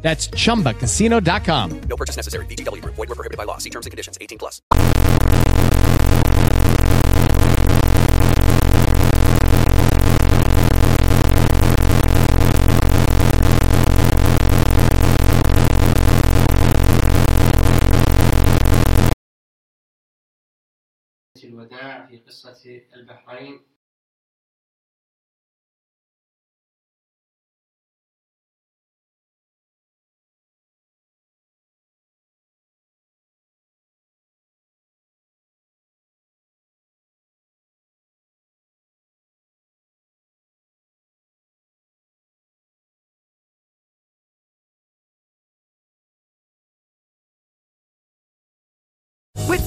That's ChumbaCasino.com. No purchase necessary. VGW. Void were prohibited by law. See terms and conditions. 18 plus. الوداع في قصة البحرين